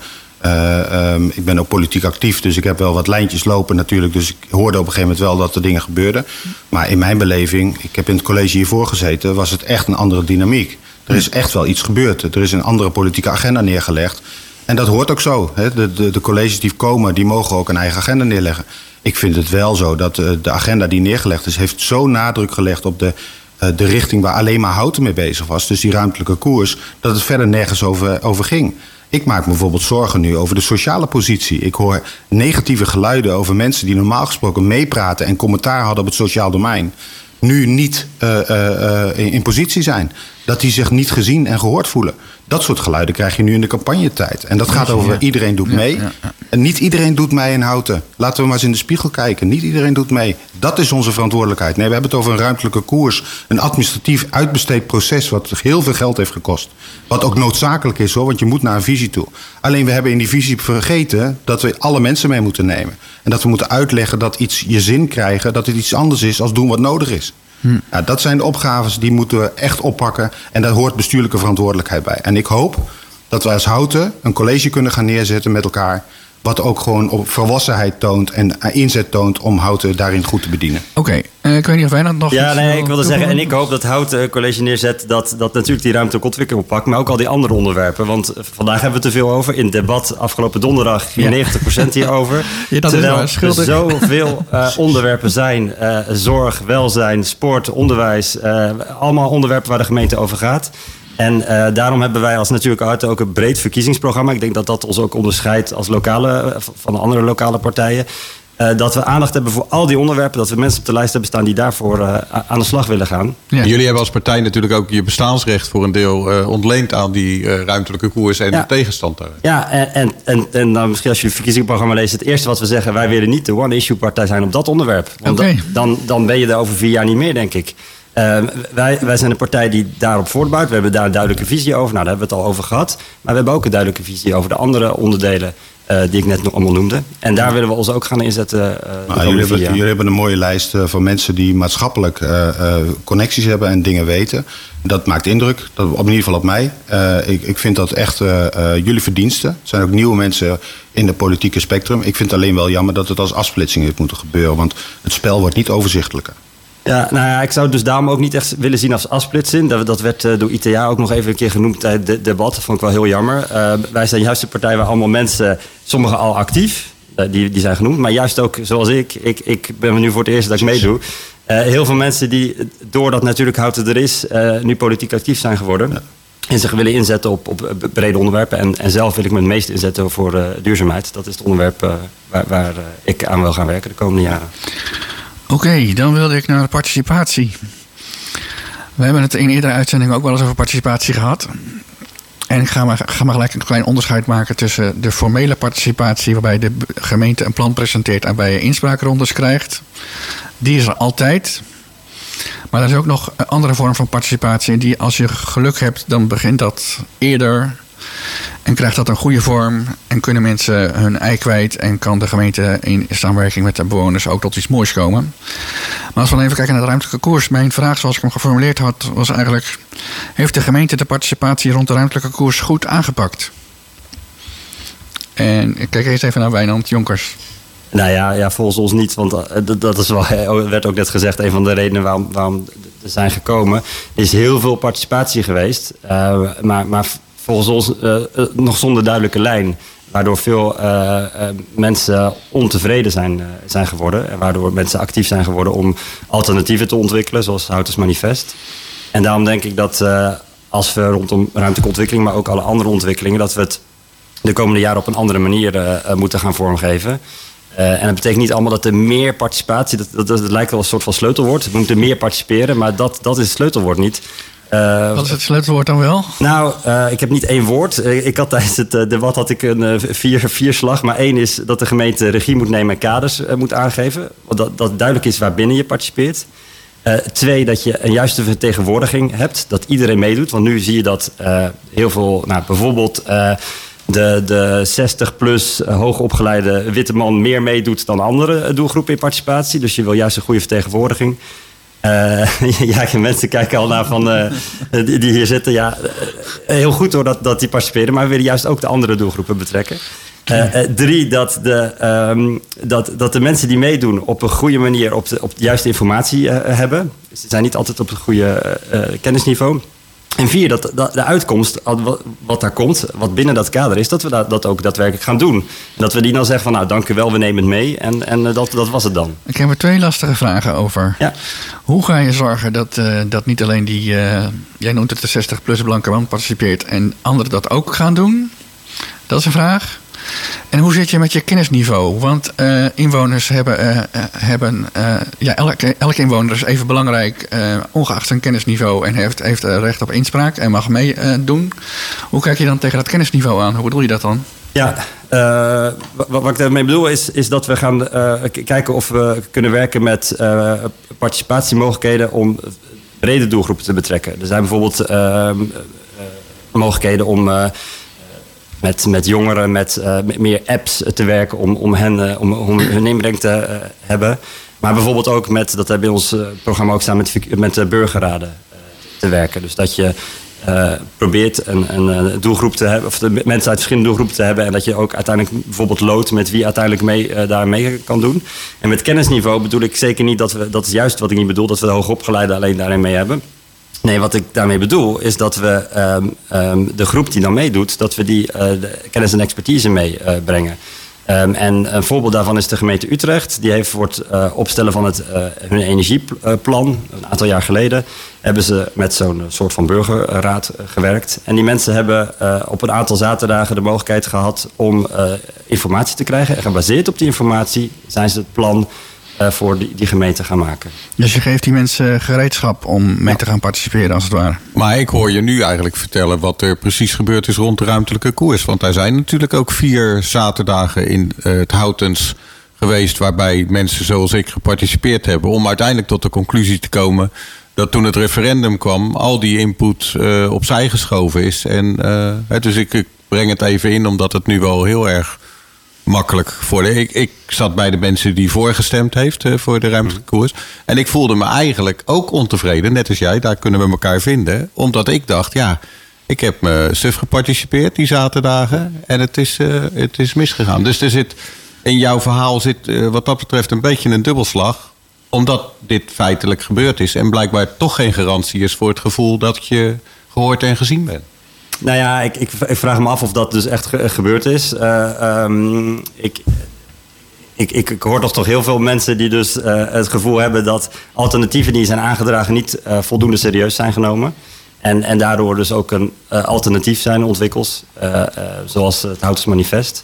uh, um, ik ben ook politiek actief, dus ik heb wel wat lijntjes lopen natuurlijk. Dus ik hoorde op een gegeven moment wel dat er dingen gebeurden. Maar in mijn beleving, ik heb in het college hiervoor gezeten, was het echt een andere dynamiek. Er is echt wel iets gebeurd. Er is een andere politieke agenda neergelegd. En dat hoort ook zo. Hè? De, de, de, colleges die komen, die mogen ook een eigen agenda neerleggen. Ik vind het wel zo dat uh, de agenda die neergelegd is, heeft zo nadruk gelegd op de, uh, de richting waar alleen maar Houten mee bezig was. Dus die ruimtelijke koers, dat het verder nergens over, over ging. Ik maak me bijvoorbeeld zorgen nu over de sociale positie. Ik hoor negatieve geluiden over mensen die normaal gesproken meepraten en commentaar hadden op het sociaal domein. Nu niet uh, uh, in, in, positie zijn. Dat die zich niet gezien en gehoord voelen. Dat soort geluiden krijg je nu in de campagnetijd. En dat gaat over iedereen doet mee. En niet iedereen doet mee in houten. Laten we maar eens in de spiegel kijken. Niet iedereen doet mee. Dat is onze verantwoordelijkheid. Nee, we hebben het over een ruimtelijke koers. Een administratief uitbesteed proces wat heel veel geld heeft gekost. Wat ook noodzakelijk is hoor, want je moet naar een visie toe. Alleen we hebben in die visie vergeten dat we alle mensen mee moeten nemen. En dat we moeten uitleggen dat iets je zin krijgen, dat het iets anders is als doen wat nodig is. Hm. Dat zijn de opgaves die moeten we echt oppakken. En daar hoort bestuurlijke verantwoordelijkheid bij. En ik hoop dat wij als Houten een college kunnen gaan neerzetten met elkaar. Wat ook gewoon op volwassenheid toont en inzet toont om Houten daarin goed te bedienen. Oké, uh, ik weet niet of wij dat nog. Ja, nee, ik wilde zeggen, en ik hoop dat Houten een college neerzet dat, dat natuurlijk die ruimte ontwikkeling oppakt, maar ook al die andere onderwerpen. Want vandaag hebben we te veel over. In het debat afgelopen donderdag 94% hierover. ja, dat Terwijl is er zoveel uh, onderwerpen zijn: uh, zorg, welzijn, sport, onderwijs. allemaal onderwerpen waar de gemeente over gaat. En uh, daarom hebben wij als Natuurlijke Harten ook een breed verkiezingsprogramma. Ik denk dat dat ons ook onderscheidt als lokale, eh, van de andere lokale partijen. Uh, dat we aandacht hebben voor al die onderwerpen. Dat we mensen op de lijst hebben staan die daarvoor uh, aan de slag willen gaan. Ja. Jullie hebben als partij natuurlijk ook je bestaansrecht voor een deel uh, ontleend aan die ruimtelijke koers en ja. de tegenstand daar. Ja, en, en, en, en dan misschien als je het verkiezingsprogramma leest, het eerste wat we zeggen, wij willen niet de one-issue-partij zijn op dat onderwerp. Want okay. dan, dan ben je er over vier jaar niet meer, denk ik. Uh, wij, wij zijn een partij die daarop voortbouwt. We hebben daar een duidelijke visie over. Nou, daar hebben we het al over gehad. Maar we hebben ook een duidelijke visie over de andere onderdelen uh, die ik net nog allemaal noemde. En daar willen we ons ook gaan inzetten. Uh, nou, jullie, hebben, jullie, hebben, een mooie lijst van mensen die maatschappelijk connecties hebben en dingen weten. Dat maakt indruk, dat, op in ieder geval op mij. Ik, ik, vind dat echt jullie verdiensten. Er zijn ook nieuwe mensen in het politieke spectrum. Ik vind het alleen wel jammer dat het als afsplitsing heeft moeten gebeuren. Want het spel wordt niet overzichtelijker. Ja, nou ja, ik zou het dus daarom ook niet echt willen zien als afsplitsing. Dat, dat werd uh, door ITA ook nog even een keer genoemd tijdens het debat. Dat vond ik wel heel jammer. Uh, wij zijn juist de partij waar allemaal mensen, sommigen al actief, uh, die, die zijn genoemd. Maar juist ook zoals ik, ik, ik ben nu voor het eerst dat ik meedoe. heel veel mensen die, doordat natuurlijk Houten er is, nu politiek actief zijn geworden. Ja. En zich willen inzetten op, op brede onderwerpen. En, en zelf wil ik me het meest inzetten voor duurzaamheid. Dat is het onderwerp waar, waar ik aan wil gaan werken de komende jaren. Oké, dan wilde ik naar de participatie. We hebben het in eerdere uitzending ook wel eens over participatie gehad. En ik ga maar, ga maar gelijk een klein onderscheid maken tussen de formele participatie, waarbij de gemeente een plan presenteert en waarbij je inspraakrondes krijgt. Die is er altijd. Maar er is ook nog een andere vorm van participatie. Die als je geluk hebt, dan begint dat eerder. En krijgt dat een goede vorm en kunnen mensen hun ei kwijt en kan de gemeente in samenwerking met de bewoners ook tot iets moois komen. Maar als we dan even kijken naar de ruimtelijke koers, mijn vraag zoals ik hem geformuleerd had, was eigenlijk: heeft de gemeente de participatie rond de ruimtelijke koers goed aangepakt? En ik kijk eerst even naar Wijnand Jonkers. Nou ja, ja, volgens ons niet. Want dat is wel, werd ook net gezegd, een van de redenen waarom, waarom zijn gekomen. Is heel veel participatie geweest. Uh, maar, maar volgens ons uh, nog zonder duidelijke lijn. Waardoor veel uh, mensen ontevreden zijn, zijn geworden. En waardoor mensen actief zijn geworden om alternatieven te ontwikkelen, zoals Houters Manifest. En daarom denk ik dat als we rondom ruimtelijke ontwikkeling, maar ook alle andere ontwikkelingen, dat we het de komende jaren op een andere manier moeten gaan vormgeven. En dat betekent niet allemaal dat er meer participatie, dat, dat, dat, lijkt wel een soort van sleutelwoord. We moeten meer participeren, maar dat, dat is het sleutelwoord niet. Uh, Wat is het sleutelwoord dan wel? Nou, uh, ik heb niet één woord. ik had tijdens het debat had ik een vier, vier slag. Maar één is dat de gemeente regie moet nemen en kaders moet aangeven. Dat, dat duidelijk is waarbinnen je participeert. twee, dat je een juiste vertegenwoordiging hebt. Dat iedereen meedoet. Want nu zie je dat heel veel, nou, bijvoorbeeld de, de 60-plus hoogopgeleide witte man meer meedoet dan andere doelgroepen in participatie. Dus je wil juist een goede vertegenwoordiging. Uh, ja, mensen kijken al naar van uh, die, die, hier zitten. Ja, uh, heel goed hoor dat, dat die participeren, maar we willen juist ook de andere doelgroepen betrekken. drie, dat de, um, dat, dat de mensen die meedoen op een goede manier op de, op de juiste informatie hebben. Ze zijn niet altijd op het goede kennisniveau. En vier, dat, dat de uitkomst, wat daar komt, wat binnen dat kader is, dat we dat, dat ook daadwerkelijk gaan doen. En dat we die dan zeggen van, nou, dank u wel, we nemen het mee. En, en dat, dat was het dan. Ik heb er twee lastige vragen over. Ja. Hoe ga je zorgen dat, uh, dat niet alleen die, uh, jij noemt het de 60-plus blanke man participeert... en anderen dat ook gaan doen? Dat is een vraag. En hoe zit je met je kennisniveau? Want uh, inwoners hebben, uh, hebben ja, elke, elke inwoner is even belangrijk, ongeacht zijn kennisniveau, en heeft, heeft recht op inspraak en mag meedoen. hoe kijk je dan tegen dat kennisniveau aan? Hoe bedoel je dat dan? Ja, wat, wat, ik daarmee bedoel is, is dat we gaan kijken of we kunnen werken met participatiemogelijkheden om brede doelgroepen te betrekken. Er zijn bijvoorbeeld ehm, mogelijkheden om met, met jongeren, met, uh, meer apps te werken om, om, hen, uh, om, hun inbreng te uh, hebben. Maar bijvoorbeeld ook met, dat hebben we in ons programma ook staan met, met de burgerraden te werken. Dus dat je probeert een, een, doelgroep te hebben, of de mensen uit verschillende doelgroepen te hebben. En dat je ook uiteindelijk bijvoorbeeld loodt met wie uiteindelijk mee, daar mee kan doen. En met kennisniveau bedoel ik zeker niet dat we, dat is juist wat ik niet bedoel, dat we de hoogopgeleide alleen daarin mee hebben. Nee, wat ik daarmee bedoel is dat we um, um, de groep die dan meedoet, dat we die uh, kennis en expertise meebrengen. Uh, um, en een voorbeeld daarvan is de gemeente Utrecht. Die heeft voor het uh, opstellen van het, hun energieplan, een aantal jaar geleden, hebben ze met zo'n soort van burgerraad gewerkt. En die mensen hebben op een aantal zaterdagen de mogelijkheid gehad om informatie te krijgen. En gebaseerd op die informatie zijn ze het plan voor die, die gemeente gaan maken. Dus je geeft die mensen gereedschap om mee te gaan participeren, als het ware. Maar ik hoor je nu eigenlijk vertellen wat er precies gebeurd is rond de ruimtelijke koers. Want er zijn natuurlijk ook vier zaterdagen in uh, het Houtens geweest waarbij mensen zoals ik geparticipeerd hebben. Om uiteindelijk tot de conclusie te komen dat toen het referendum kwam, al die input uh, opzij geschoven is. En, dus ik, ik breng het even in, omdat het nu wel heel erg makkelijk voor de. Ik, ik zat bij de mensen die voorgestemd heeft uh, voor de ruimtelijke koers. En ik voelde me eigenlijk ook ontevreden, net als jij. Daar kunnen we elkaar vinden. Omdat ik dacht, ja, ik heb me suf geparticipeerd die zaterdagen. En het is, uh, het is misgegaan. Dus er zit, in jouw verhaal zit uh, wat dat betreft een beetje een dubbelslag. Omdat dit feitelijk gebeurd is. En blijkbaar toch geen garantie is voor het gevoel dat je gehoord en gezien bent. Nou ja, ik, ik, ik, vraag me af of dat dus echt gebeurd is. Uh, um, ik, ik, ik, hoor toch toch heel veel mensen die dus uh, het gevoel hebben dat alternatieven die zijn aangedragen niet uh, voldoende serieus zijn genomen. En, en daardoor dus ook een alternatief zijn ontwikkeld, zoals het Houters Manifest.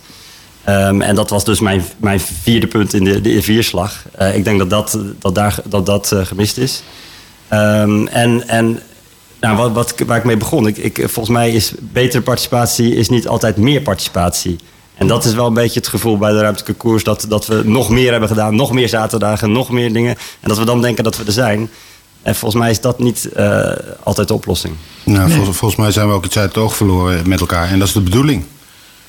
Um, en dat was dus mijn, mijn vierde punt in de, de vierslag. ik denk dat dat, dat, daar, dat, dat gemist is. Um, en, en nou, wat, wat, waar ik mee begon. Ik, ik, volgens mij is betere participatie is niet altijd meer participatie. En dat is wel een beetje het gevoel bij de ruimtelijke koers... dat, dat we nog meer hebben gedaan, nog meer zaterdagen, nog meer dingen. En dat we dan denken dat we er zijn. En volgens mij is dat niet uh, altijd de oplossing. Nou, nee. volgens, volgens mij zijn we ook iets uit het oog verloren met elkaar. En dat is de bedoeling.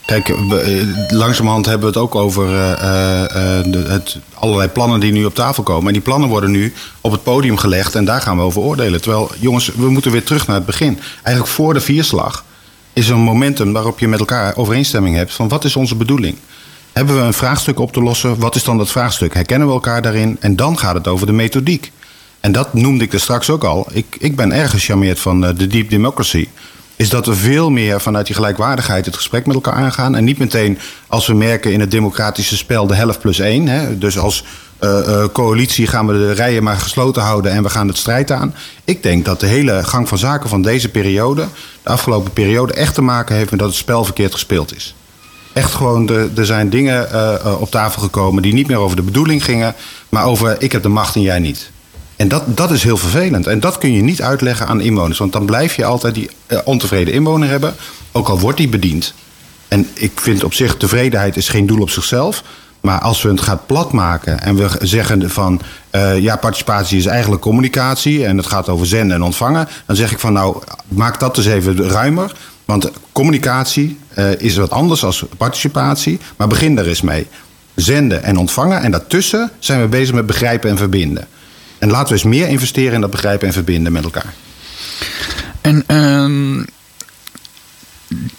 Kijk, we, langzamerhand hebben we het ook over uh, uh, de, het, allerlei plannen die nu op tafel komen. En die plannen worden nu op het podium gelegd en daar gaan we over oordelen. Terwijl, jongens, we moeten weer terug naar het begin. Eigenlijk voor de vierslag is er een momentum waarop je met elkaar overeenstemming hebt van wat is onze bedoeling. Hebben we een vraagstuk op te lossen? Wat is dan dat vraagstuk? Herkennen we elkaar daarin? En dan gaat het over de methodiek. En dat noemde ik er straks ook al. Ik, ik ben erg gecharmeerd van de Deep Democracy is dat we veel meer vanuit die gelijkwaardigheid het gesprek met elkaar aangaan. En niet meteen als we merken in het democratische spel de helft plus één. Hè, dus als uh, uh, coalitie gaan we de rijen maar gesloten houden en we gaan het strijd aan. Ik denk dat de hele gang van zaken van deze periode, de afgelopen periode, echt te maken heeft met dat het spel verkeerd gespeeld is. Echt gewoon, er, zijn dingen uh, op tafel gekomen die niet meer over de bedoeling gingen, maar over ik heb de macht en jij niet. En dat, dat is heel vervelend. En dat kun je niet uitleggen aan inwoners. Want dan blijf je altijd die uh, ontevreden inwoner hebben. Ook al wordt die bediend. En ik vind op zich, tevredenheid is geen doel op zichzelf. Maar als we het gaat platmaken en we zeggen van... Uh, ja, participatie is eigenlijk communicatie... en het gaat over zenden en ontvangen... dan zeg ik van nou, maak dat dus even ruimer... Want communicatie uh, is wat anders dan participatie. Maar begin daar eens mee. Zenden en ontvangen. En daartussen zijn we bezig met begrijpen en verbinden. En laten we eens meer investeren in dat begrijpen en verbinden met elkaar. En uh,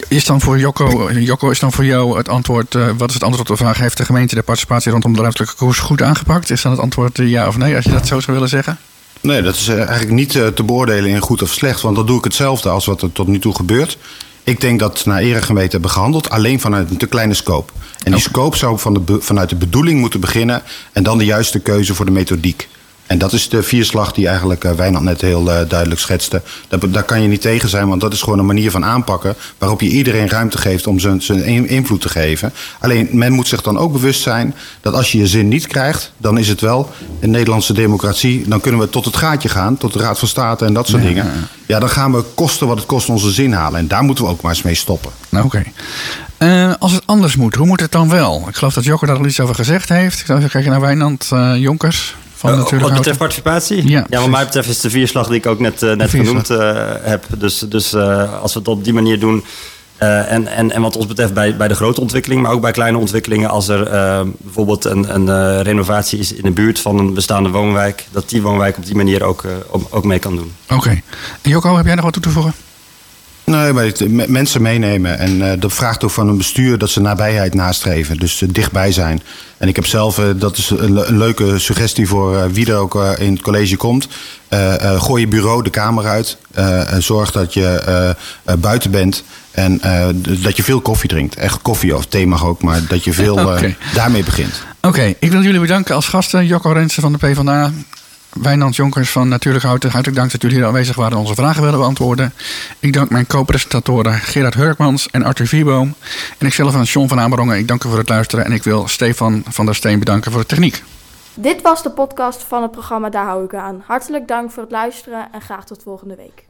is dan voor Jocko, Jocko, is dan voor jou het antwoord, uh, wat is het antwoord op de vraag, heeft de gemeente de participatie rondom de ruimtelijke koers goed aangepakt? Is dan het antwoord uh, ja of nee, als je dat zo zou willen zeggen? Nee, dat is eigenlijk niet te beoordelen in goed of slecht, want dan doe ik hetzelfde als wat er tot nu toe gebeurt. Ik denk dat naar ere gemeente hebben gehandeld, alleen vanuit een te kleine scope. En die scope zou van de, vanuit de bedoeling moeten beginnen en dan de juiste keuze voor de methodiek. En dat is de vierslag die eigenlijk uh, Wijnand net heel duidelijk schetste. Daar, daar, kan je niet tegen zijn, want dat is gewoon een manier van aanpakken... waarop je iedereen ruimte geeft om zijn, zijn invloed te geven. Alleen, men moet zich dan ook bewust zijn... dat als je je zin niet krijgt, dan is het wel een Nederlandse democratie... dan kunnen we tot het gaatje gaan, tot de Raad van State en dat soort dingen. Ja, dan gaan we kosten wat het kost onze zin halen. En daar moeten we ook maar eens mee stoppen. Nou, oké. Uh, als het anders moet, hoe moet het dan wel? Ik geloof dat Jokker daar al iets over gezegd heeft. Ik zou naar Wijnand uh, Jonkers. Van uh, wat betreft participatie? Ja, ja, wat mij betreft is de vierslag die ik ook net, net genoemd heb. Dus, dus als we het op die manier doen... en, en, en wat ons betreft bij, bij de grote ontwikkelingen, maar ook bij kleine ontwikkelingen, als er bijvoorbeeld een, een renovatie is in de buurt van een bestaande woonwijk, dat die woonwijk op die manier ook, ook mee kan doen. Oké. Okay. En Joko, heb jij nog wat toe te voegen? Nee, maar het, mensen meenemen. En uh, dat vraagt ook van een bestuur dat ze nabijheid nastreven. Dus uh, dichtbij zijn. En ik heb zelf, uh, dat is een, een, leuke suggestie voor wie er ook in het college komt. gooi je bureau de kamer uit. zorg dat je buiten bent. En dat je veel koffie drinkt. Echt koffie of thee mag ook, maar dat je veel okay. daarmee begint. Oké, ik wil jullie bedanken als gasten. Jocko Rensen van de PvdA, Wijnand Jonkers van Natuurlijk Houten. Hartelijk dank dat jullie hier aanwezig waren en onze vragen willen beantwoorden. Ik dank mijn co-presentatoren Gerard Hurkmans en Arthur Vierboom. En ikzelf van John van Amerongen. Ik dank u voor het luisteren en ik wil Stefan van der Steen bedanken voor de techniek. Dit was de podcast van het programma Daar hou ik aan. Hartelijk dank voor het luisteren en graag tot volgende week.